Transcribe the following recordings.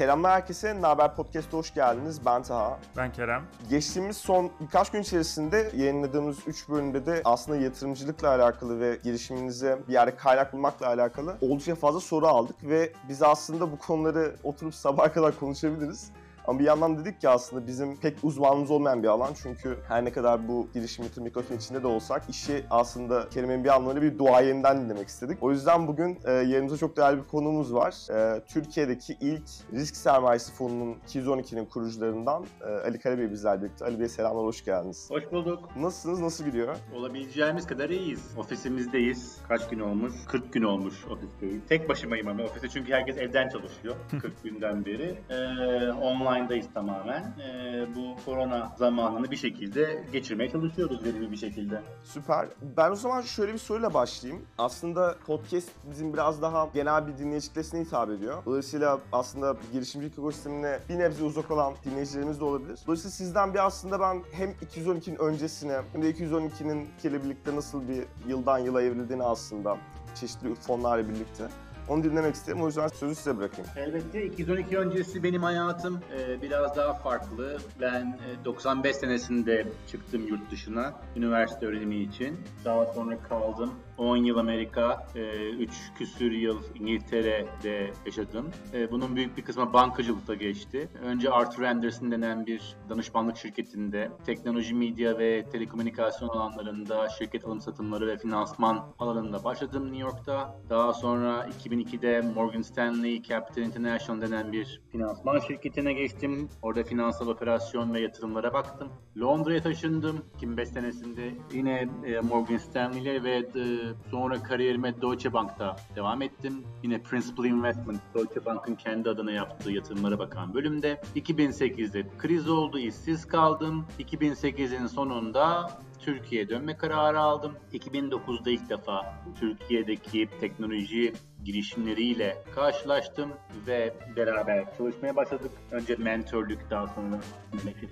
Selamlar herkese. Naber Podcast'a hoş geldiniz. Ben Taha. Ben Kerem. Geçtiğimiz son birkaç gün içerisinde yayınladığımız 3 bölümde de aslında yatırımcılıkla alakalı ve girişiminize bir yerde kaynak bulmakla alakalı oldukça fazla soru aldık ve biz aslında bu konuları oturup sabaha kadar konuşabiliriz. Ama bir yandan dedik ki aslında bizim pek uzmanımız olmayan bir alan. Çünkü her ne kadar bu girişim yatırım ekosisteminin içinde de olsak işi aslında kelimenin bir anlamıyla bir duayeninden dinlemek istedik. O yüzden bugün e, yanımızda çok değerli bir konuğumuz var. E, Türkiye'deki ilk risk sermayesi fonunun 212'nin kurucularından e, Ali Karabey bizlerle birlikte. Ali Bey selamlar, hoş geldiniz. Hoş bulduk. Nasılsınız, nasıl gidiyor? Olabileceğimiz kadar iyiyiz. Ofisimizdeyiz. Kaç gün olmuş? 40 gün olmuş ofisteyiz. Tek başımayım ama ofiste çünkü herkes evden çalışıyor 40 günden beri. Ee, online'dayız tamamen. Ee, bu korona zamanını bir şekilde geçirmeye çalışıyoruz verimli bir şekilde. Süper. Ben o zaman şöyle bir soruyla başlayayım. Aslında podcast bizim biraz daha genel bir dinleyici kitlesine hitap ediyor. Dolayısıyla aslında girişimcilik ekosistemine bir nebze uzak olan dinleyicilerimiz de olabilir. Dolayısıyla sizden bir aslında ben hem 212'nin öncesine hem de 212'nin ile birlikte nasıl bir yıldan yıla evrildiğini aslında çeşitli fonlarla birlikte onu dinlemek isterim. O yüzden sözü size bırakayım. Elbette 212 öncesi benim hayatım e, biraz daha farklı. Ben e, 95 senesinde çıktım yurt dışına üniversite öğrenimi için. Daha sonra kaldım. 10 yıl Amerika, 3 e, küsür yıl İngiltere'de yaşadım. E, bunun büyük bir kısmı bankacılıkta geçti. Önce Arthur Anderson denen bir danışmanlık şirketinde teknoloji, medya ve telekomünikasyon alanlarında şirket alım satımları ve finansman alanında başladım New York'ta. Daha sonra 2002'de Morgan Stanley Capital International denen bir finansman şirketine geçtim. Orada finansal operasyon ve yatırımlara baktım. Londra'ya taşındım 2005 senesinde. Yine e, Morgan Stanley'le ve sonra kariyerime Deutsche Bank'ta devam ettim. Yine Principal Investment, Deutsche Bank'ın kendi adına yaptığı yatırımlara bakan bölümde. 2008'de kriz oldu, işsiz kaldım. 2008'in sonunda Türkiye'ye dönme kararı aldım. 2009'da ilk defa Türkiye'deki teknoloji girişimleriyle karşılaştım ve beraber çalışmaya başladık. Önce mentorluk daha sonra memleket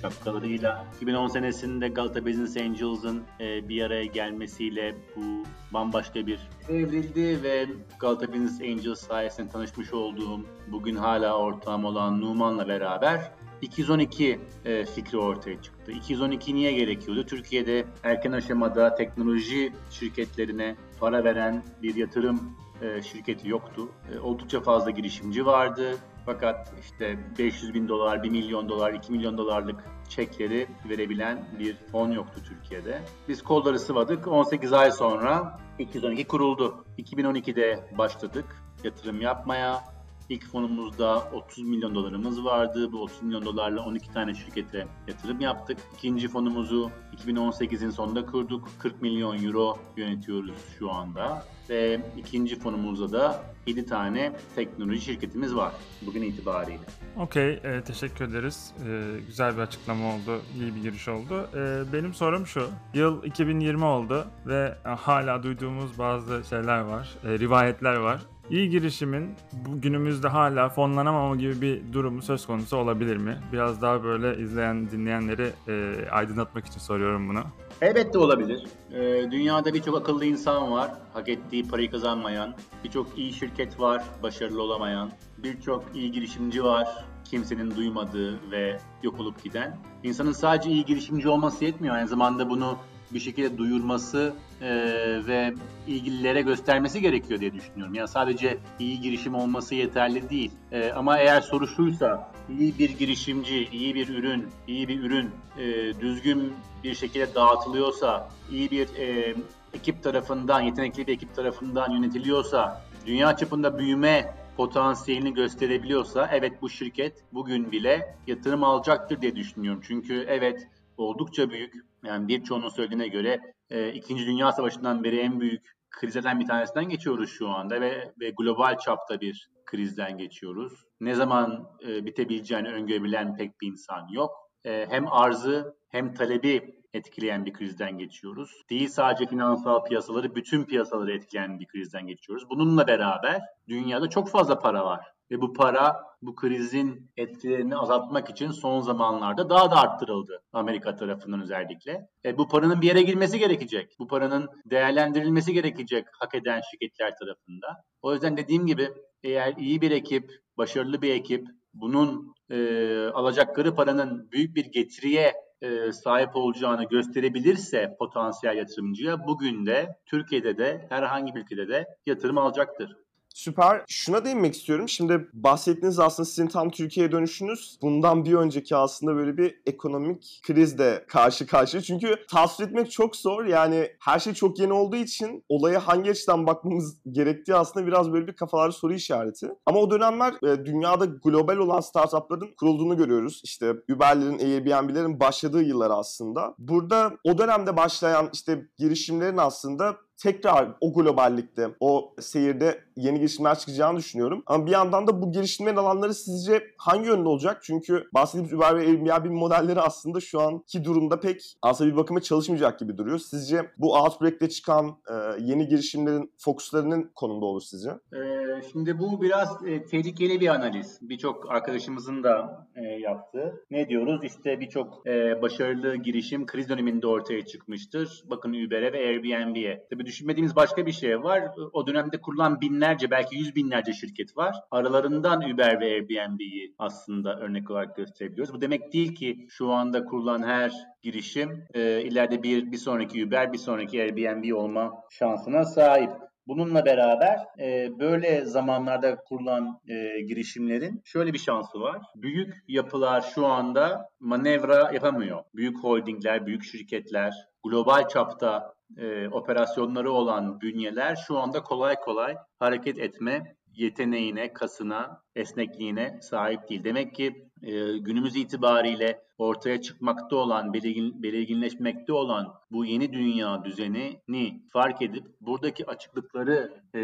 şapkalarıyla. 2010 senesinde Galata Business Angels'ın e, bir araya gelmesiyle bu bambaşka bir evrildi ve Galata Business Angels sayesinde tanışmış olduğum bugün hala ortağım olan Numan'la beraber 212 e, fikri ortaya çıktı. 212 niye gerekiyordu? Türkiye'de erken aşamada teknoloji şirketlerine para veren bir yatırım e, şirketi yoktu. E, oldukça fazla girişimci vardı. Fakat işte 500 bin dolar, 1 milyon dolar, 2 milyon dolarlık çekleri verebilen bir fon yoktu Türkiye'de. Biz kolları sıvadık. 18 ay sonra 212 kuruldu. 2012'de başladık yatırım yapmaya. İlk fonumuzda 30 milyon dolarımız vardı. Bu 30 milyon dolarla 12 tane şirkete yatırım yaptık. İkinci fonumuzu 2018'in sonunda kurduk. 40 milyon euro yönetiyoruz şu anda. Ve ikinci fonumuzda da 7 tane teknoloji şirketimiz var bugün itibariyle. Okey, e, teşekkür ederiz. E, güzel bir açıklama oldu, iyi bir giriş oldu. E, benim sorum şu, yıl 2020 oldu ve hala duyduğumuz bazı şeyler var, e, rivayetler var. İyi girişimin günümüzde hala fonlanamama gibi bir durumu söz konusu olabilir mi? Biraz daha böyle izleyen, dinleyenleri e, aydınlatmak için soruyorum bunu. Elbette olabilir. Ee, dünyada birçok akıllı insan var, hak ettiği parayı kazanmayan. Birçok iyi şirket var, başarılı olamayan. Birçok iyi girişimci var, kimsenin duymadığı ve yok olup giden. İnsanın sadece iyi girişimci olması yetmiyor. Aynı zamanda bunu bir şekilde duyurması e, ve ilgililere göstermesi gerekiyor diye düşünüyorum. Yani sadece iyi girişim olması yeterli değil. E, ama eğer soru şuysa iyi bir girişimci, iyi bir ürün, iyi bir ürün e, düzgün bir şekilde dağıtılıyorsa, iyi bir e, ekip tarafından, yetenekli bir ekip tarafından yönetiliyorsa, dünya çapında büyüme potansiyelini gösterebiliyorsa evet bu şirket bugün bile yatırım alacaktır diye düşünüyorum. Çünkü evet oldukça büyük. Yani birçoğunun söylediğine göre e, İkinci Dünya Savaşı'ndan beri en büyük krizlerden bir tanesinden geçiyoruz şu anda ve, ve global çapta bir krizden geçiyoruz. Ne zaman e, bitebileceğini öngörebilen pek bir insan yok. E, hem arzı hem talebi etkileyen bir krizden geçiyoruz. Değil sadece finansal piyasaları, bütün piyasaları etkileyen bir krizden geçiyoruz. Bununla beraber dünyada çok fazla para var. Ve bu para bu krizin etkilerini azaltmak için son zamanlarda daha da arttırıldı Amerika tarafından özellikle. E, bu paranın bir yere girmesi gerekecek. Bu paranın değerlendirilmesi gerekecek hak eden şirketler tarafında. O yüzden dediğim gibi eğer iyi bir ekip, başarılı bir ekip, bunun e, alacakları paranın büyük bir getiriye e, sahip olacağını gösterebilirse potansiyel yatırımcıya bugün de Türkiye'de de herhangi bir ülkede de yatırım alacaktır. Süper. Şuna değinmek istiyorum. Şimdi bahsettiğiniz aslında sizin tam Türkiye'ye dönüşünüz bundan bir önceki aslında böyle bir ekonomik krizle karşı karşıya. Çünkü tasvir etmek çok zor. Yani her şey çok yeni olduğu için olaya hangi açıdan bakmamız gerektiği aslında biraz böyle bir kafalarda soru işareti. Ama o dönemler e, dünyada global olan startupların kurulduğunu görüyoruz. İşte Uber'lerin, Airbnb'lerin başladığı yıllar aslında. Burada o dönemde başlayan işte girişimlerin aslında tekrar o globallikte, o seyirde yeni girişimler çıkacağını düşünüyorum. Ama bir yandan da bu girişimlerin alanları sizce hangi yönde olacak? Çünkü bahsettiğimiz Uber ve Airbnb modelleri aslında şu anki durumda pek aslında bir bakıma çalışmayacak gibi duruyor. Sizce bu Outbreak'te çıkan e, yeni girişimlerin fokuslarının konumda olur sizce? Ee, şimdi bu biraz e, tehlikeli bir analiz. Birçok arkadaşımızın da e, yaptığı. Ne diyoruz? İşte birçok e, başarılı girişim kriz döneminde ortaya çıkmıştır. Bakın Uber'e ve Airbnb'ye. Tabii düşünmediğimiz başka bir şey var. O dönemde kurulan binlerce belki yüz binlerce şirket var. Aralarından Uber ve Airbnb'yi aslında örnek olarak gösterebiliyoruz. Bu demek değil ki şu anda kurulan her girişim e, ileride bir bir sonraki Uber, bir sonraki Airbnb olma şansına sahip. Bununla beraber e, böyle zamanlarda kurulan e, girişimlerin şöyle bir şansı var. Büyük yapılar şu anda manevra yapamıyor. Büyük holdingler, büyük şirketler, global çapta e, operasyonları olan bünyeler şu anda kolay kolay hareket etme yeteneğine, kasına, esnekliğine sahip değil. Demek ki e, günümüz itibariyle ortaya çıkmakta olan, belirgin, belirginleşmekte olan bu yeni dünya düzenini fark edip buradaki açıklıkları e,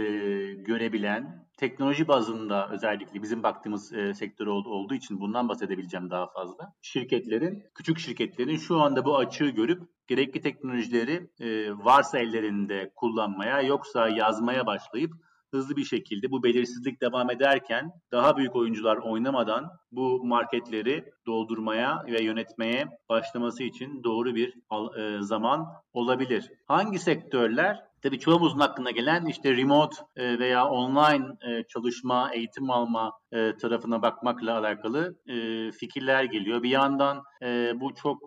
görebilen, teknoloji bazında özellikle bizim baktığımız e, sektör olduğu, olduğu için bundan bahsedebileceğim daha fazla. Şirketlerin, küçük şirketlerin şu anda bu açığı görüp gerekli teknolojileri varsa ellerinde kullanmaya yoksa yazmaya başlayıp hızlı bir şekilde bu belirsizlik devam ederken daha büyük oyuncular oynamadan bu marketleri doldurmaya ve yönetmeye başlaması için doğru bir e, zaman olabilir. Hangi sektörler? Tabii çoğumuzun aklına gelen işte remote e, veya online e, çalışma, eğitim alma tarafına bakmakla alakalı fikirler geliyor. Bir yandan bu çok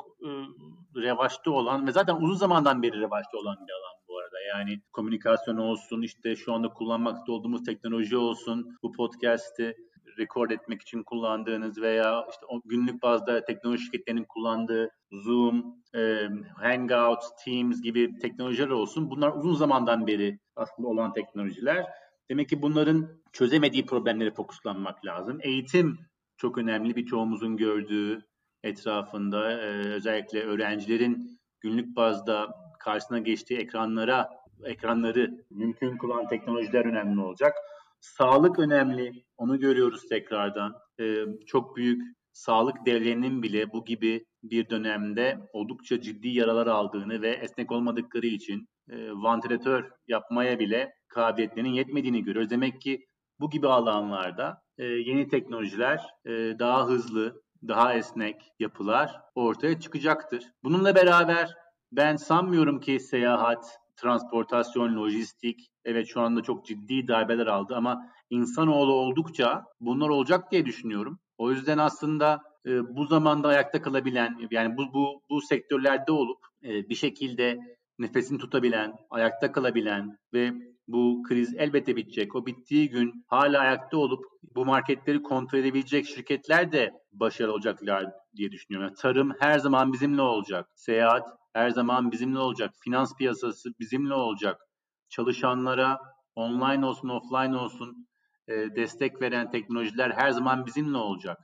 revaçta olan ve zaten uzun zamandan beri revaçta olan bir alan arada. Yani komünikasyon olsun, işte şu anda kullanmakta olduğumuz teknoloji olsun, bu podcast'i rekord etmek için kullandığınız veya işte günlük bazda teknoloji şirketlerinin kullandığı Zoom, e, Hangout, Teams gibi teknolojiler olsun. Bunlar uzun zamandan beri aslında olan teknolojiler. Demek ki bunların çözemediği problemlere fokuslanmak lazım. Eğitim çok önemli. Birçoğumuzun gördüğü etrafında e, özellikle öğrencilerin günlük bazda karşısına geçtiği ekranlara ekranları mümkün kılan teknolojiler önemli olacak. Sağlık önemli. Onu görüyoruz tekrardan. Ee, çok büyük sağlık devlerinin bile bu gibi bir dönemde oldukça ciddi yaralar aldığını ve esnek olmadıkları için e, vantilatör yapmaya bile kabiliyetlerinin yetmediğini görüyoruz. Demek ki bu gibi alanlarda e, yeni teknolojiler e, daha hızlı, daha esnek yapılar ortaya çıkacaktır. Bununla beraber ben sanmıyorum ki seyahat, transportasyon, lojistik evet şu anda çok ciddi darbeler aldı ama insanoğlu oldukça bunlar olacak diye düşünüyorum. O yüzden aslında e, bu zamanda ayakta kalabilen yani bu bu bu sektörlerde olup e, bir şekilde nefesini tutabilen, ayakta kalabilen ve bu kriz elbette bitecek. O bittiği gün hala ayakta olup bu marketleri kontrol edebilecek şirketler de başarılı olacaklar diye düşünüyorum. Yani tarım her zaman bizimle olacak. Seyahat her zaman bizimle olacak. Finans piyasası bizimle olacak. Çalışanlara online olsun offline olsun e, destek veren teknolojiler her zaman bizimle olacak.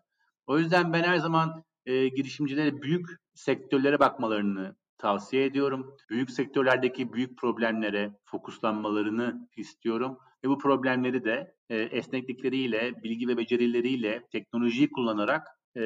O yüzden ben her zaman e, girişimcilere büyük sektörlere bakmalarını tavsiye ediyorum. Büyük sektörlerdeki büyük problemlere fokuslanmalarını istiyorum ve bu problemleri de e, esneklikleriyle, bilgi ve becerileriyle, teknolojiyi kullanarak e,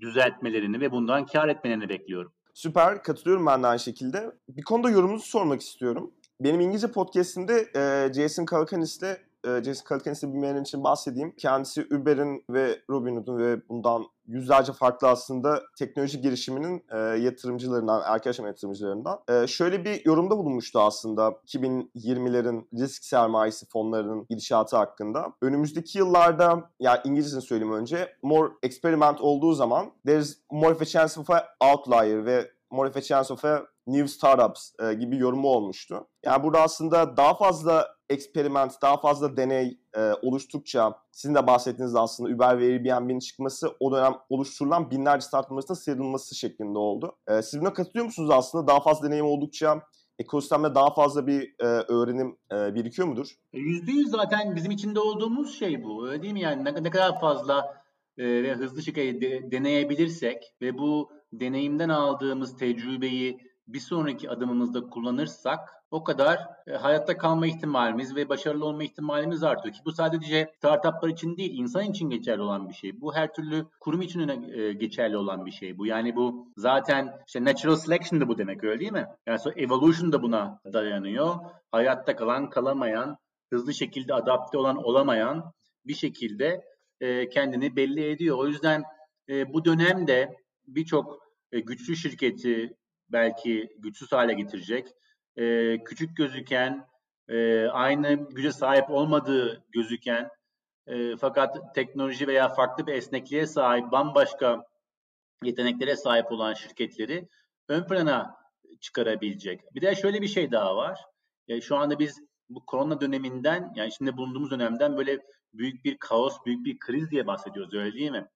düzeltmelerini ve bundan kar etmelerini bekliyorum. Süper, katılıyorum ben de aynı şekilde. Bir konuda yorumunuzu sormak istiyorum. Benim İngilizce podcast'imde e, Jason Calacanis'le e, Jason Calacanis'i bilmeyenler için bahsedeyim. Kendisi Uber'in ve Robinhood'un ve bundan yüzlerce farklı aslında teknoloji girişiminin e, yatırımcılarından, erken aşama yatırımcılarından. E, şöyle bir yorumda bulunmuştu aslında 2020'lerin risk sermayesi fonlarının gidişatı hakkında. Önümüzdeki yıllarda, yani İngilizcesini söyleyeyim önce, more experiment olduğu zaman there's more of a chance of a outlier ve more of a chance of a new startups e, gibi yorumu olmuştu. Yani burada aslında daha fazla eksperiment, daha fazla deney e, oluştukça sizin de bahsettiğiniz aslında Uber ve Airbnb'nin çıkması o dönem oluşturulan binlerce startup arasında sıyrılması şeklinde oldu. E, siz buna katılıyor musunuz aslında? Daha fazla deneyim oldukça ekosistemde daha fazla bir e, öğrenim e, birikiyor mudur? Yüzde yüz zaten bizim içinde olduğumuz şey bu. Öyle değil mi? Yani ne, ne kadar fazla e, ve hızlı şekilde de, deneyebilirsek ve bu deneyimden aldığımız tecrübeyi bir sonraki adımımızda kullanırsak o kadar e, hayatta kalma ihtimalimiz ve başarılı olma ihtimalimiz artıyor ki bu sadece startuplar için değil insan için geçerli olan bir şey. Bu her türlü kurum için e, geçerli olan bir şey. Bu yani bu zaten işte natural selection da bu demek öyle değil mi? Yani so evolution da buna dayanıyor. Hayatta kalan, kalamayan, hızlı şekilde adapte olan, olamayan bir şekilde e, kendini belli ediyor. O yüzden bu dönemde birçok güçlü şirketi belki güçsüz hale getirecek. E, küçük gözüken, e, aynı güce sahip olmadığı gözüken e, fakat teknoloji veya farklı bir esnekliğe sahip bambaşka yeteneklere sahip olan şirketleri ön plana çıkarabilecek. Bir de şöyle bir şey daha var. E, şu anda biz bu korona döneminden yani şimdi bulunduğumuz dönemden böyle büyük bir kaos, büyük bir kriz diye bahsediyoruz öyle değil mi?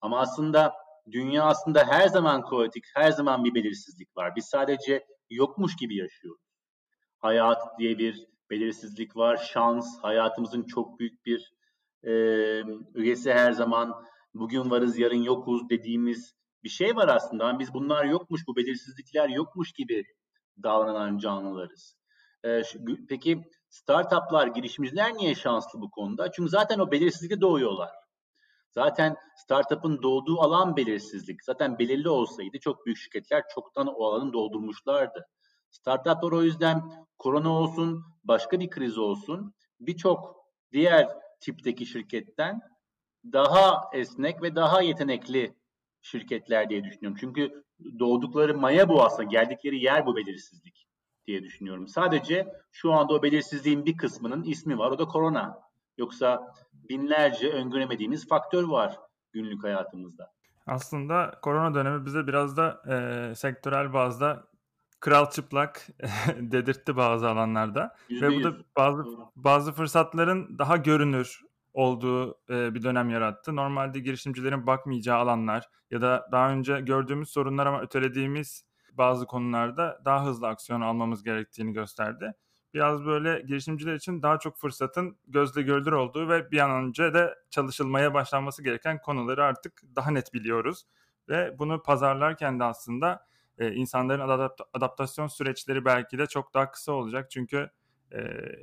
Ama aslında dünya aslında her zaman kaotik, her zaman bir belirsizlik var. Biz sadece yokmuş gibi yaşıyoruz. Hayat diye bir belirsizlik var, şans, hayatımızın çok büyük bir e, üyesi her zaman bugün varız yarın yokuz dediğimiz bir şey var aslında. Biz bunlar yokmuş, bu belirsizlikler yokmuş gibi davranan canlılarız. E, şu, peki startuplar, girişimciler niye şanslı bu konuda? Çünkü zaten o belirsizlikte doğuyorlar. Zaten startup'ın doğduğu alan belirsizlik. Zaten belirli olsaydı çok büyük şirketler çoktan o alanı doldurmuşlardı. Startuplar o yüzden korona olsun, başka bir kriz olsun birçok diğer tipteki şirketten daha esnek ve daha yetenekli şirketler diye düşünüyorum. Çünkü doğdukları maya bu aslında, geldikleri yer bu belirsizlik diye düşünüyorum. Sadece şu anda o belirsizliğin bir kısmının ismi var, o da korona. Yoksa binlerce öngöremediğimiz faktör var günlük hayatımızda. Aslında korona dönemi bize biraz da e, sektörel bazda kral çıplak dedirtti bazı alanlarda. %100. Ve bu da bazı bazı fırsatların daha görünür olduğu e, bir dönem yarattı. Normalde girişimcilerin bakmayacağı alanlar ya da daha önce gördüğümüz sorunlar ama ötelediğimiz bazı konularda daha hızlı aksiyon almamız gerektiğini gösterdi biraz böyle girişimciler için daha çok fırsatın gözle görülür olduğu ve bir an önce de çalışılmaya başlanması gereken konuları artık daha net biliyoruz. Ve bunu pazarlarken de aslında e, insanların adapt- adaptasyon süreçleri belki de çok daha kısa olacak. Çünkü e,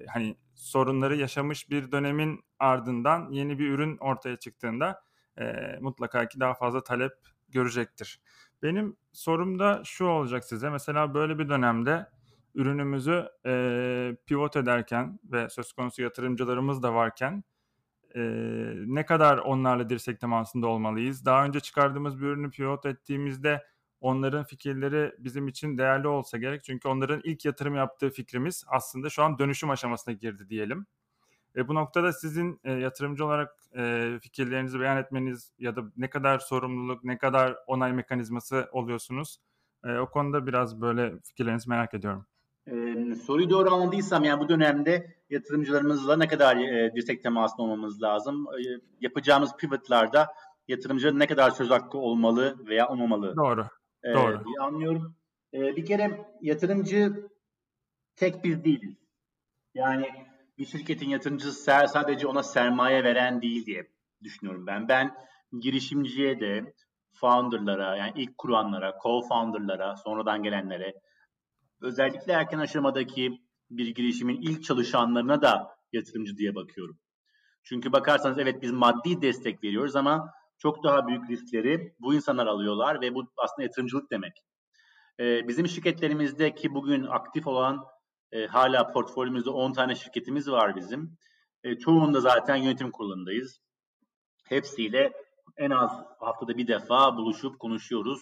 hani sorunları yaşamış bir dönemin ardından yeni bir ürün ortaya çıktığında e, mutlaka ki daha fazla talep görecektir. Benim sorum da şu olacak size. Mesela böyle bir dönemde ürünümüzü e, pivot ederken ve söz konusu yatırımcılarımız da varken e, ne kadar onlarla dirsek temasında olmalıyız? Daha önce çıkardığımız bir ürünü pivot ettiğimizde onların fikirleri bizim için değerli olsa gerek. Çünkü onların ilk yatırım yaptığı fikrimiz aslında şu an dönüşüm aşamasına girdi diyelim. Ve bu noktada sizin e, yatırımcı olarak e, fikirlerinizi beyan etmeniz ya da ne kadar sorumluluk, ne kadar onay mekanizması oluyorsunuz? E, o konuda biraz böyle fikirlerinizi merak ediyorum. Ee, soruyu doğru anladıysam yani bu dönemde yatırımcılarımızla ne kadar e, dirsek temasında olmamız lazım? E, yapacağımız pivotlarda yatırımcıların ne kadar söz hakkı olmalı veya olmamalı? Doğru. E, doğru. Diye anlıyorum. E, bir kere yatırımcı tek biz değiliz. Yani bir şirketin yatırımcısı sadece ona sermaye veren değil diye düşünüyorum ben. Ben girişimciye de founderlara yani ilk kuranlara, co-founderlara, sonradan gelenlere özellikle erken aşamadaki bir girişimin ilk çalışanlarına da yatırımcı diye bakıyorum. Çünkü bakarsanız evet biz maddi destek veriyoruz ama çok daha büyük riskleri bu insanlar alıyorlar ve bu aslında yatırımcılık demek. Ee, bizim şirketlerimizde ki bugün aktif olan e, hala portföyümüzde 10 tane şirketimiz var bizim. E, çoğunda zaten yönetim kurulundayız. Hepsiyle en az haftada bir defa buluşup konuşuyoruz.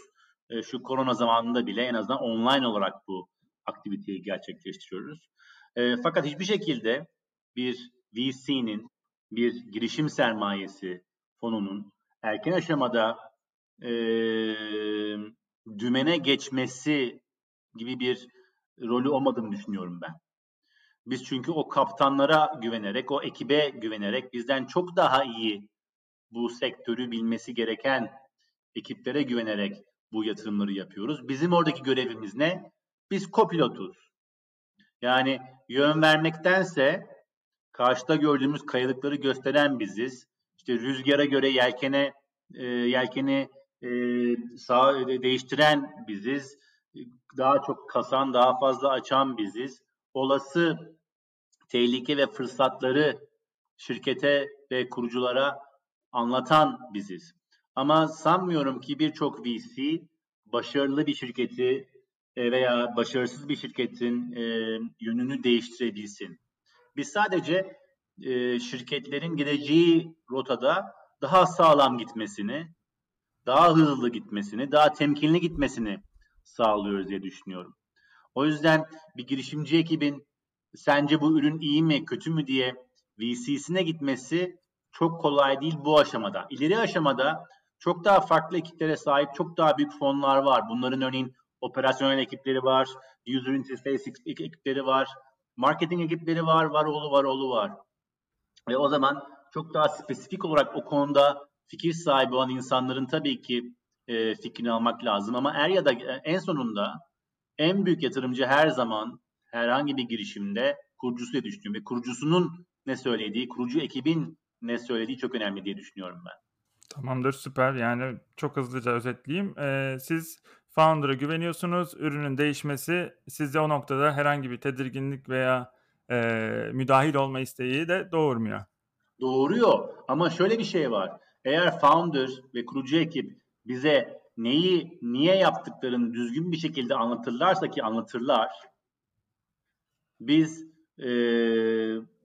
E, şu korona zamanında bile en azından online olarak bu aktiviteyi gerçekleştiriyoruz. E, fakat hiçbir şekilde bir VC'nin, bir girişim sermayesi fonunun erken aşamada e, dümene geçmesi gibi bir rolü olmadığını düşünüyorum ben. Biz çünkü o kaptanlara güvenerek, o ekibe güvenerek bizden çok daha iyi bu sektörü bilmesi gereken ekiplere güvenerek bu yatırımları yapıyoruz. Bizim oradaki görevimiz ne? Biz kopilotuz. Yani yön vermektense karşıda gördüğümüz kayalıkları gösteren biziz. İşte rüzgara göre yelkene e, yelkeni e, sağ e, değiştiren biziz. Daha çok kasan, daha fazla açan biziz. Olası tehlike ve fırsatları şirkete ve kuruculara anlatan biziz. Ama sanmıyorum ki birçok VC başarılı bir şirketi veya başarısız bir şirketin e, yönünü değiştirebilsin. Biz sadece e, şirketlerin gideceği rotada daha sağlam gitmesini, daha hızlı gitmesini, daha temkinli gitmesini sağlıyoruz diye düşünüyorum. O yüzden bir girişimci ekibin sence bu ürün iyi mi, kötü mü diye VC'sine gitmesi çok kolay değil bu aşamada. İleri aşamada çok daha farklı ekiplere sahip çok daha büyük fonlar var. Bunların örneğin operasyonel ekipleri var, user interface ekipleri var, marketing ekipleri var, var oğlu var oğlu var. Ve o zaman çok daha spesifik olarak o konuda fikir sahibi olan insanların tabii ki e, fikrini almak lazım. Ama er ya da e, en sonunda en büyük yatırımcı her zaman herhangi bir girişimde kurucusu diye düşünüyorum. Ve kurucusunun ne söylediği, kurucu ekibin ne söylediği çok önemli diye düşünüyorum ben. Tamamdır süper yani çok hızlıca özetleyeyim. Ee, siz founder'a güveniyorsunuz. Ürünün değişmesi sizde o noktada herhangi bir tedirginlik veya e, müdahil olma isteği de doğurmuyor. Doğuruyor ama şöyle bir şey var. Eğer founder ve kurucu ekip bize neyi niye yaptıklarını düzgün bir şekilde anlatırlarsa ki anlatırlar biz e,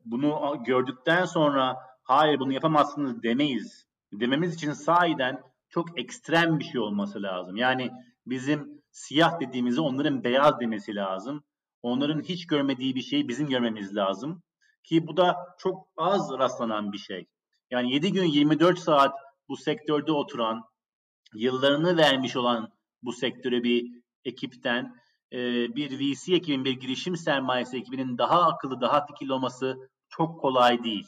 bunu gördükten sonra hayır bunu yapamazsınız demeyiz. Dememiz için sahiden çok ekstrem bir şey olması lazım. Yani bizim siyah dediğimizi onların beyaz demesi lazım. Onların hiç görmediği bir şeyi bizim görmemiz lazım. Ki bu da çok az rastlanan bir şey. Yani 7 gün 24 saat bu sektörde oturan, yıllarını vermiş olan bu sektöre bir ekipten e, bir VC ekibinin, bir girişim sermayesi ekibinin daha akıllı, daha fikirli olması çok kolay değil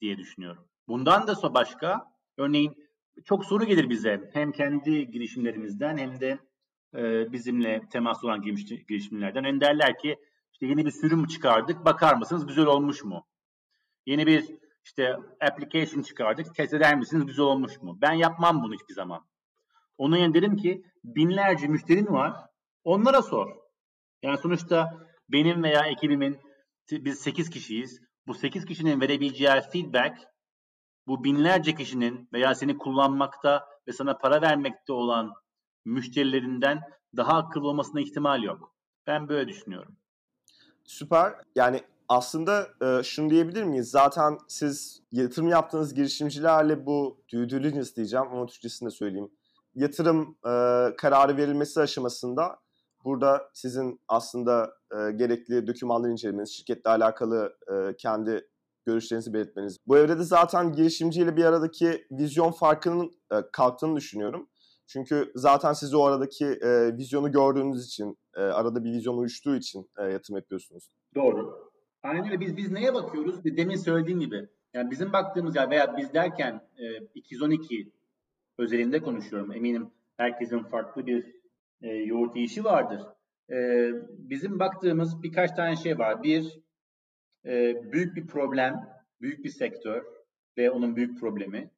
diye düşünüyorum. Bundan da başka, örneğin çok soru gelir bize hem kendi girişimlerimizden hem de e, bizimle temas olan girişimlerden. Hem derler ki işte yeni bir sürüm çıkardık, bakar mısınız güzel olmuş mu? Yeni bir işte application çıkardık, test eder misiniz güzel olmuş mu? Ben yapmam bunu hiçbir zaman. Onun yerine derim ki binlerce müşterin var, onlara sor. Yani sonuçta benim veya ekibimin biz 8 kişiyiz. Bu 8 kişinin verebileceği feedback bu binlerce kişinin veya seni kullanmakta ve sana para vermekte olan müşterilerinden daha akıllı olmasına ihtimal yok. Ben böyle düşünüyorum. Süper. Yani aslında e, şunu diyebilir miyiz? Zaten siz yatırım yaptığınız girişimcilerle bu due diligence diyeceğim ama Türkçesini de söyleyeyim. Yatırım e, kararı verilmesi aşamasında burada sizin aslında e, gerekli dokümanları incelemeniz, şirketle alakalı kendi görüşlerinizi belirtmeniz. Bu evrede zaten girişimciyle bir aradaki vizyon farkının e, kalktığını düşünüyorum. Çünkü zaten siz o aradaki e, vizyonu gördüğünüz için, e, arada bir vizyon uyuştuğu için e, yatırım yapıyorsunuz. Doğru. Aynen öyle. Biz biz neye bakıyoruz? Demin söylediğim gibi. Yani bizim baktığımız yer veya biz derken e, 212 özelinde konuşuyorum. Eminim herkesin farklı bir e, yoğurt yiyişi vardır. E, bizim baktığımız birkaç tane şey var. Bir, e, büyük bir problem, büyük bir sektör ve onun büyük problemi.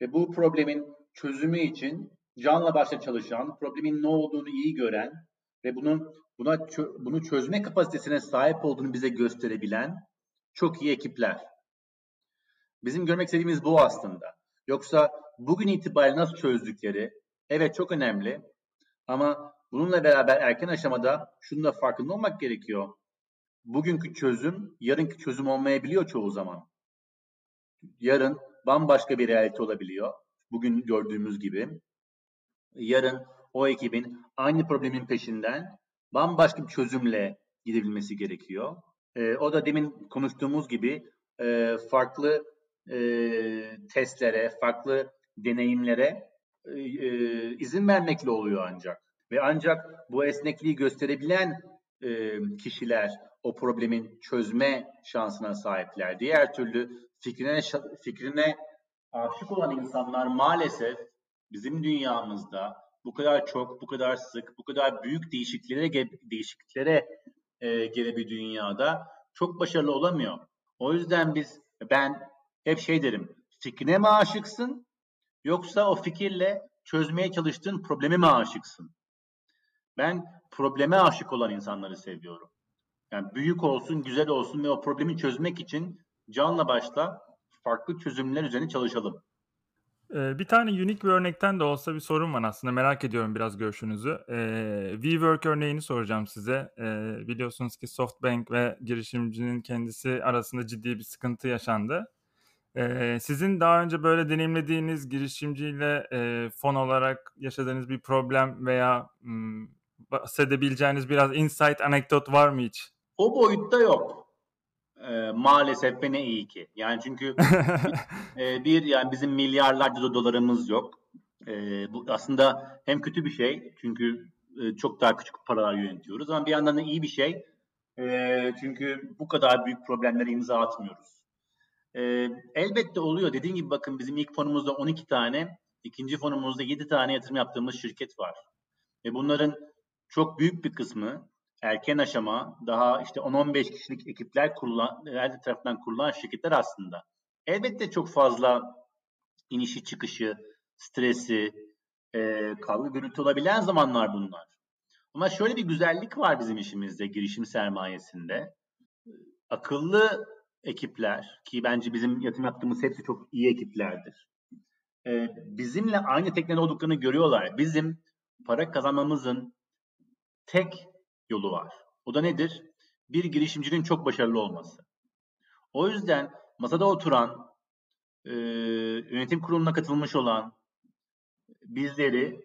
Ve bu problemin çözümü için canla başla çalışan, problemin ne olduğunu iyi gören ve bunun buna bunu çözme kapasitesine sahip olduğunu bize gösterebilen çok iyi ekipler. Bizim görmek istediğimiz bu aslında. Yoksa bugün itibariyle nasıl çözdükleri evet çok önemli ama bununla beraber erken aşamada şunu da farkında olmak gerekiyor. Bugünkü çözüm yarınki çözüm olmayabiliyor çoğu zaman. yarın bambaşka bir realite olabiliyor. Bugün gördüğümüz gibi. Yarın o ekibin aynı problemin peşinden bambaşka bir çözümle gidebilmesi gerekiyor. E, o da demin konuştuğumuz gibi e, farklı e, testlere, farklı deneyimlere e, e, izin vermekle oluyor ancak. Ve ancak bu esnekliği gösterebilen e, kişiler o problemin çözme şansına sahipler. Diğer türlü fikrine fikrine aşık olan insanlar maalesef bizim dünyamızda bu kadar çok, bu kadar sık, bu kadar büyük değişikliklere değişikliklere e, gele bir dünyada çok başarılı olamıyor. O yüzden biz ben hep şey derim. Fikrine mi aşıksın yoksa o fikirle çözmeye çalıştığın probleme mi aşıksın? Ben probleme aşık olan insanları seviyorum. Yani büyük olsun, güzel olsun ve o problemi çözmek için canla başla farklı çözümler üzerine çalışalım. Ee, bir tane unik bir örnekten de olsa bir sorun var aslında. Merak ediyorum biraz görüşünüzü. Ee, WeWork örneğini soracağım size. Ee, biliyorsunuz ki SoftBank ve girişimcinin kendisi arasında ciddi bir sıkıntı yaşandı. Ee, sizin daha önce böyle deneyimlediğiniz girişimciyle e, fon olarak yaşadığınız bir problem veya m, bahsedebileceğiniz biraz insight, anekdot var mı hiç? O boyutta yok. Ee, maalesef ve ne iyi ki. Yani çünkü e, bir yani bizim milyarlarca dolarımız yok. E, bu aslında hem kötü bir şey çünkü e, çok daha küçük paralar yönetiyoruz ama bir yandan da iyi bir şey. E, çünkü bu kadar büyük problemlere imza atmıyoruz. E, elbette oluyor. Dediğim gibi bakın bizim ilk fonumuzda 12 tane, ikinci fonumuzda 7 tane yatırım yaptığımız şirket var. Ve bunların çok büyük bir kısmı erken aşama daha işte 10-15 kişilik ekipler kurulan, her tarafından kurulan şirketler aslında. Elbette çok fazla inişi çıkışı, stresi, e, kavga gürültü olabilen zamanlar bunlar. Ama şöyle bir güzellik var bizim işimizde, girişim sermayesinde. Akıllı ekipler ki bence bizim yatırım yaptığımız hepsi çok iyi ekiplerdir. Ee, bizimle aynı teknede olduklarını görüyorlar. Bizim para kazanmamızın tek yolu var. O da nedir? Bir girişimcinin çok başarılı olması. O yüzden masada oturan, e, yönetim kuruluna katılmış olan bizleri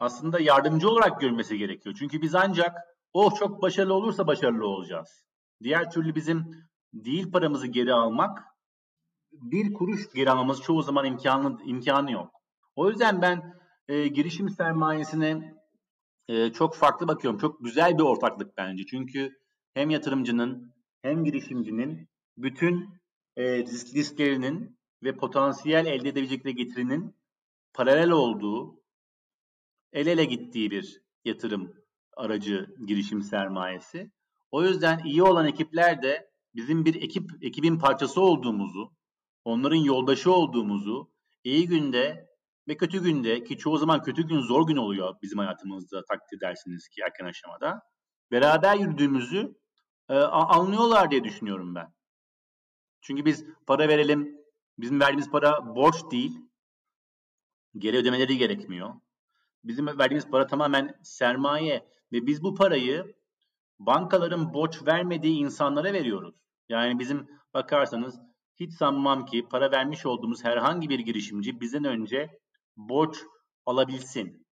aslında yardımcı olarak görmesi gerekiyor. Çünkü biz ancak o oh, çok başarılı olursa başarılı olacağız. Diğer türlü bizim değil paramızı geri almak bir kuruş geri almamız çoğu zaman imkanı imkanı yok. O yüzden ben e, girişim sermayesine e, çok farklı bakıyorum. Çok güzel bir ortaklık bence. Çünkü hem yatırımcının hem girişimcinin bütün e, risk risklerinin ve potansiyel elde edebilecekleri getirinin paralel olduğu, el ele gittiği bir yatırım aracı girişim sermayesi. O yüzden iyi olan ekipler de bizim bir ekip ekibin parçası olduğumuzu, onların yoldaşı olduğumuzu, iyi günde ve kötü günde ki çoğu zaman kötü gün zor gün oluyor bizim hayatımızda takdir edersiniz ki erken aşamada. Beraber yürüdüğümüzü e, anlıyorlar diye düşünüyorum ben. Çünkü biz para verelim, bizim verdiğimiz para borç değil, geri ödemeleri gerekmiyor. Bizim verdiğimiz para tamamen sermaye ve biz bu parayı bankaların borç vermediği insanlara veriyoruz. Yani bizim bakarsanız hiç sanmam ki para vermiş olduğumuz herhangi bir girişimci bizden önce borç alabilsin.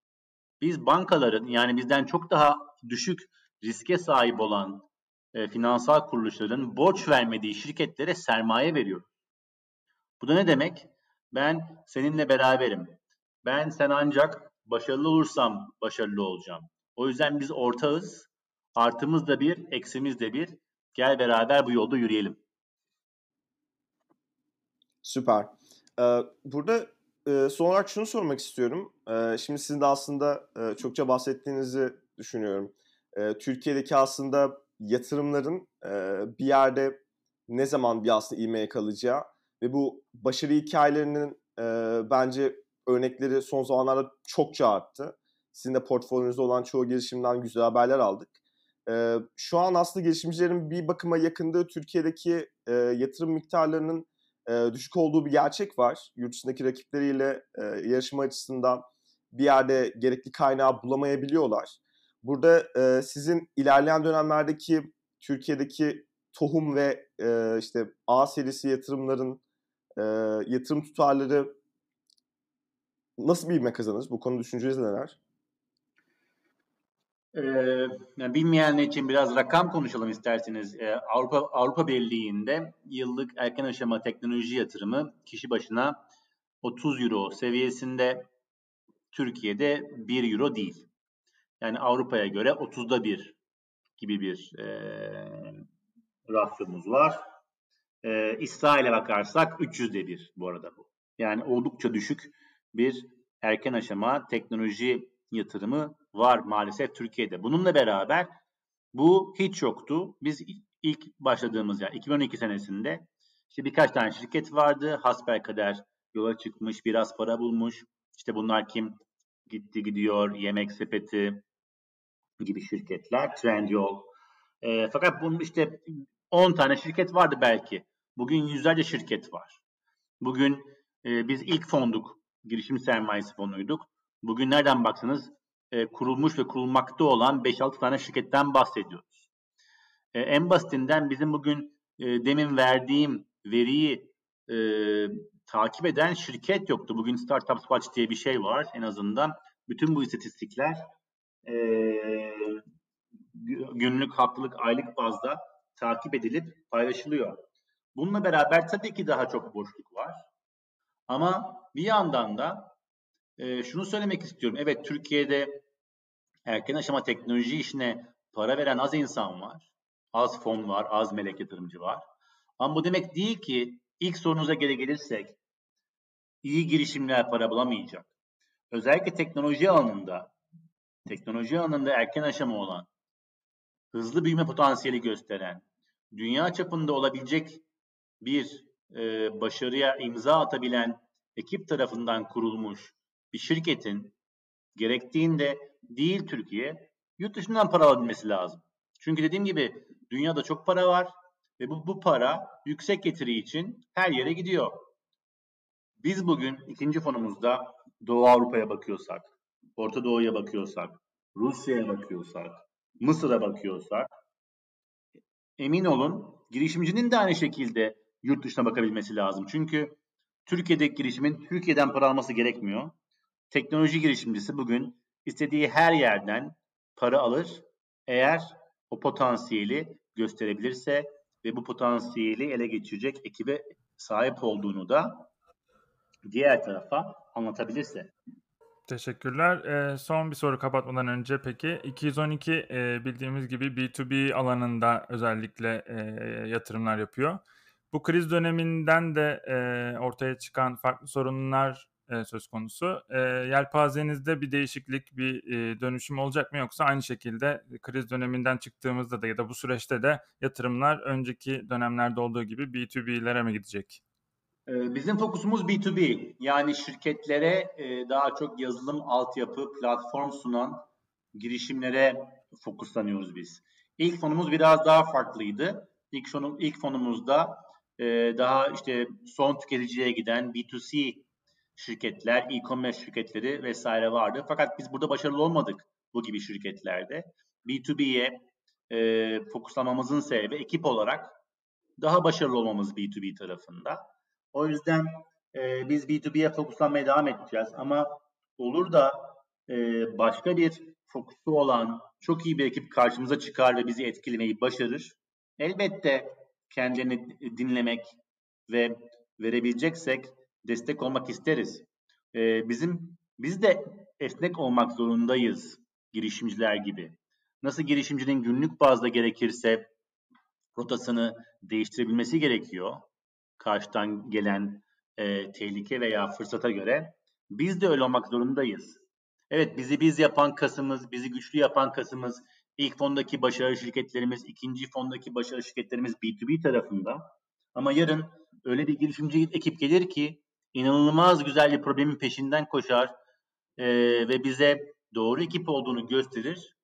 Biz bankaların yani bizden çok daha düşük riske sahip olan e, finansal kuruluşların borç vermediği şirketlere sermaye veriyor. Bu da ne demek? Ben seninle beraberim. Ben sen ancak başarılı olursam başarılı olacağım. O yüzden biz ortağız. Artımız da bir, eksimiz de bir. Gel beraber bu yolda yürüyelim. Süper. Ee, burada e, son olarak şunu sormak istiyorum. E, şimdi sizin de aslında e, çokça bahsettiğinizi düşünüyorum. E, Türkiye'deki aslında yatırımların e, bir yerde ne zaman bir aslında ivmeye kalacağı ve bu başarı hikayelerinin e, bence örnekleri son zamanlarda çokça arttı. Sizin de portföyünüzde olan çoğu girişimden güzel haberler aldık. E, şu an aslında girişimcilerin bir bakıma yakındığı Türkiye'deki e, yatırım miktarlarının düşük olduğu bir gerçek var. Yurt dışındaki rakipleriyle e, yarışma açısından bir yerde gerekli kaynağı bulamayabiliyorlar. Burada e, sizin ilerleyen dönemlerdeki Türkiye'deki tohum ve e, işte A serisi yatırımların e, yatırım tutarları nasıl bir ivme kazanır? Bu konu düşünceniz neler? Ee, bilmeyenler için biraz rakam konuşalım isterseniz. Ee, Avrupa Avrupa Birliği'nde yıllık erken aşama teknoloji yatırımı kişi başına 30 euro seviyesinde. Türkiye'de 1 euro değil. Yani Avrupa'ya göre 30'da 1 gibi bir e, rasyomuz var. E, İsrail'e bakarsak 300'de 1 bu arada bu. Yani oldukça düşük bir erken aşama teknoloji yatırımı var maalesef Türkiye'de. Bununla beraber bu hiç yoktu. Biz ilk başladığımız yani 2012 senesinde işte birkaç tane şirket vardı. Hasbelkader yola çıkmış, biraz para bulmuş. İşte bunlar kim? Gitti gidiyor, Yemek Sepeti gibi şirketler, Trendyol. E, fakat bunun işte 10 tane şirket vardı belki. Bugün yüzlerce şirket var. Bugün e, biz ilk fonduk, girişim sermayesi fonuyduk. Bugün nereden baksanız e, kurulmuş ve kurulmakta olan 5-6 tane şirketten bahsediyoruz. E, en basitinden bizim bugün e, demin verdiğim veriyi e, takip eden şirket yoktu. Bugün Startup Watch diye bir şey var en azından. Bütün bu istatistikler e, günlük, haftalık, aylık bazda takip edilip paylaşılıyor. Bununla beraber tabii ki daha çok boşluk var. Ama bir yandan da e, şunu söylemek istiyorum. Evet Türkiye'de erken aşama teknoloji işine para veren az insan var. Az fon var, az melek yatırımcı var. Ama bu demek değil ki ilk sorunuza geri gelirsek iyi girişimler para bulamayacak. Özellikle teknoloji alanında teknoloji alanında erken aşama olan, hızlı büyüme potansiyeli gösteren, dünya çapında olabilecek bir e, başarıya imza atabilen ekip tarafından kurulmuş bir şirketin gerektiğinde değil Türkiye, yurt dışından para alabilmesi lazım. Çünkü dediğim gibi dünyada çok para var ve bu, bu para yüksek getiri için her yere gidiyor. Biz bugün ikinci fonumuzda Doğu Avrupa'ya bakıyorsak, Orta Doğu'ya bakıyorsak, Rusya'ya bakıyorsak, Mısır'a bakıyorsak emin olun girişimcinin de aynı şekilde yurt dışına bakabilmesi lazım. Çünkü Türkiye'deki girişimin Türkiye'den para alması gerekmiyor. Teknoloji girişimcisi bugün istediği her yerden para alır eğer o potansiyeli gösterebilirse ve bu potansiyeli ele geçirecek ekibe sahip olduğunu da diğer tarafa anlatabilirse. Teşekkürler. Ee, son bir soru kapatmadan önce peki 212 e, bildiğimiz gibi B2B alanında özellikle e, yatırımlar yapıyor. Bu kriz döneminden de e, ortaya çıkan farklı sorunlar e, söz konusu. E, yelpazenizde bir değişiklik, bir e, dönüşüm olacak mı yoksa aynı şekilde kriz döneminden çıktığımızda da ya da bu süreçte de yatırımlar önceki dönemlerde olduğu gibi B2B'lere mi gidecek? Ee, bizim fokusumuz B2B yani şirketlere e, daha çok yazılım altyapı platform sunan girişimlere fokuslanıyoruz biz. İlk fonumuz biraz daha farklıydı. İlk, fonum, ilk fonumuzda e, daha işte son tüketiciye giden B2C şirketler, e-commerce şirketleri vesaire vardı. Fakat biz burada başarılı olmadık bu gibi şirketlerde. B2B'ye e, fokuslamamızın sebebi ekip olarak daha başarılı olmamız B2B tarafında. O yüzden e, biz B2B'ye fokuslanmaya devam edeceğiz. Ama olur da e, başka bir fokusu olan çok iyi bir ekip karşımıza çıkar ve bizi etkilemeyi başarır. Elbette kendini dinlemek ve verebileceksek destek olmak isteriz. E, bizim biz de esnek olmak zorundayız girişimciler gibi. Nasıl girişimcinin günlük bazda gerekirse rotasını değiştirebilmesi gerekiyor karşıdan gelen e, tehlike veya fırsata göre biz de öyle olmak zorundayız. Evet bizi biz yapan kasımız, bizi güçlü yapan kasımız, ilk fondaki başarılı şirketlerimiz, ikinci fondaki başarılı şirketlerimiz B2B tarafında. Ama yarın öyle bir girişimci ekip gelir ki inanılmaz güzel bir problemin peşinden koşar e, ve bize doğru ekip olduğunu gösterir.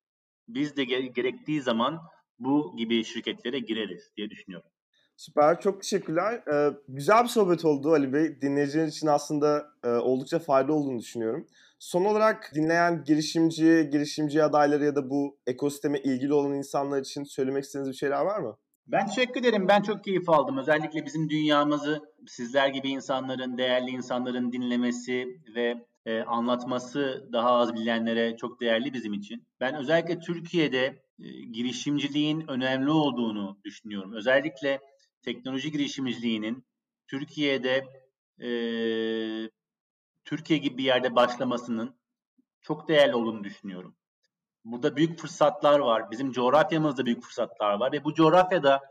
Biz de gerektiği zaman bu gibi şirketlere gireriz diye düşünüyorum. Süper, çok teşekkürler. Ee, güzel bir sohbet oldu Ali Bey. Dinleyiciler için aslında e, oldukça faydalı olduğunu düşünüyorum. Son olarak dinleyen girişimci, girişimci adayları ya da bu ekosisteme ilgili olan insanlar için söylemek istediğiniz bir şeyler var mı? Ben teşekkür ederim. Ben çok keyif aldım. Özellikle bizim dünyamızı sizler gibi insanların, değerli insanların dinlemesi ve e, anlatması daha az bilenlere çok değerli bizim için. Ben özellikle Türkiye'de e, girişimciliğin önemli olduğunu düşünüyorum. Özellikle teknoloji girişimciliğinin Türkiye'de e, Türkiye gibi bir yerde başlamasının çok değerli olduğunu düşünüyorum. Burada büyük fırsatlar var. Bizim coğrafyamızda büyük fırsatlar var ve bu coğrafyada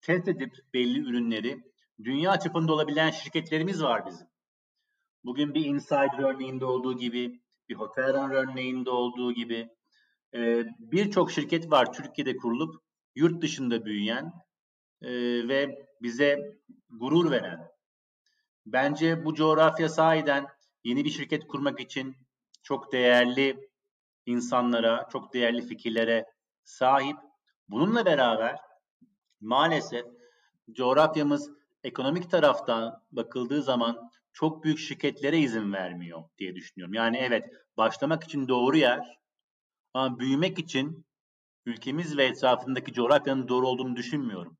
test edip belli ürünleri dünya çapında olabilen şirketlerimiz var bizim. Bugün bir Insider örneğinde olduğu gibi, bir Hotelrun örneğinde olduğu gibi e, birçok şirket var Türkiye'de kurulup yurt dışında büyüyen e, ve bize gurur veren. Bence bu coğrafya sahiden yeni bir şirket kurmak için çok değerli insanlara, çok değerli fikirlere sahip. Bununla beraber maalesef coğrafyamız ekonomik taraftan bakıldığı zaman çok büyük şirketlere izin vermiyor diye düşünüyorum. Yani evet başlamak için doğru yer ama büyümek için ülkemiz ve etrafındaki coğrafyanın doğru olduğunu düşünmüyorum.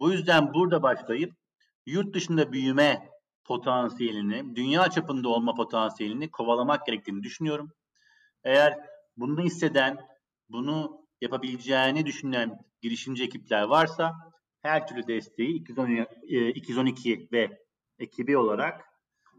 Bu yüzden burada başlayıp yurt dışında büyüme potansiyelini, dünya çapında olma potansiyelini kovalamak gerektiğini düşünüyorum. Eğer bunu hisseden, bunu yapabileceğini düşünen girişimci ekipler varsa her türlü desteği 212 e, ve ekibi olarak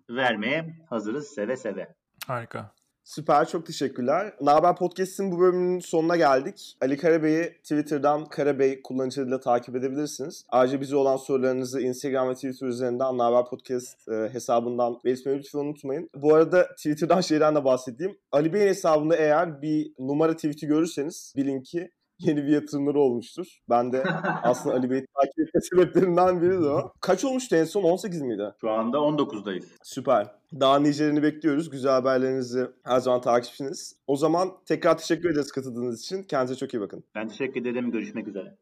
vermeye hazırız seve seve. Harika. Süper çok teşekkürler. Naber Podcast'in bu bölümünün sonuna geldik. Ali Karabey'i Twitter'dan Karabey kullanıcılarıyla takip edebilirsiniz. Ayrıca bize olan sorularınızı Instagram ve Twitter üzerinden Naber Podcast e, hesabından belirtmeyi lütfen unutmayın. Bu arada Twitter'dan şeyden de bahsedeyim. Ali Bey'in hesabında eğer bir numara tweet'i görürseniz bilin ki yeni bir yatırımları olmuştur. Ben de aslında Ali Bey'i takip etme sebeplerinden biri de o. Kaç olmuştu en son? 18 miydi? Şu anda 19'dayız. Süper. Daha nicelerini bekliyoruz. Güzel haberlerinizi her zaman takipçiniz. O zaman tekrar teşekkür ederiz katıldığınız için. Kendinize çok iyi bakın. Ben teşekkür ederim. Görüşmek üzere.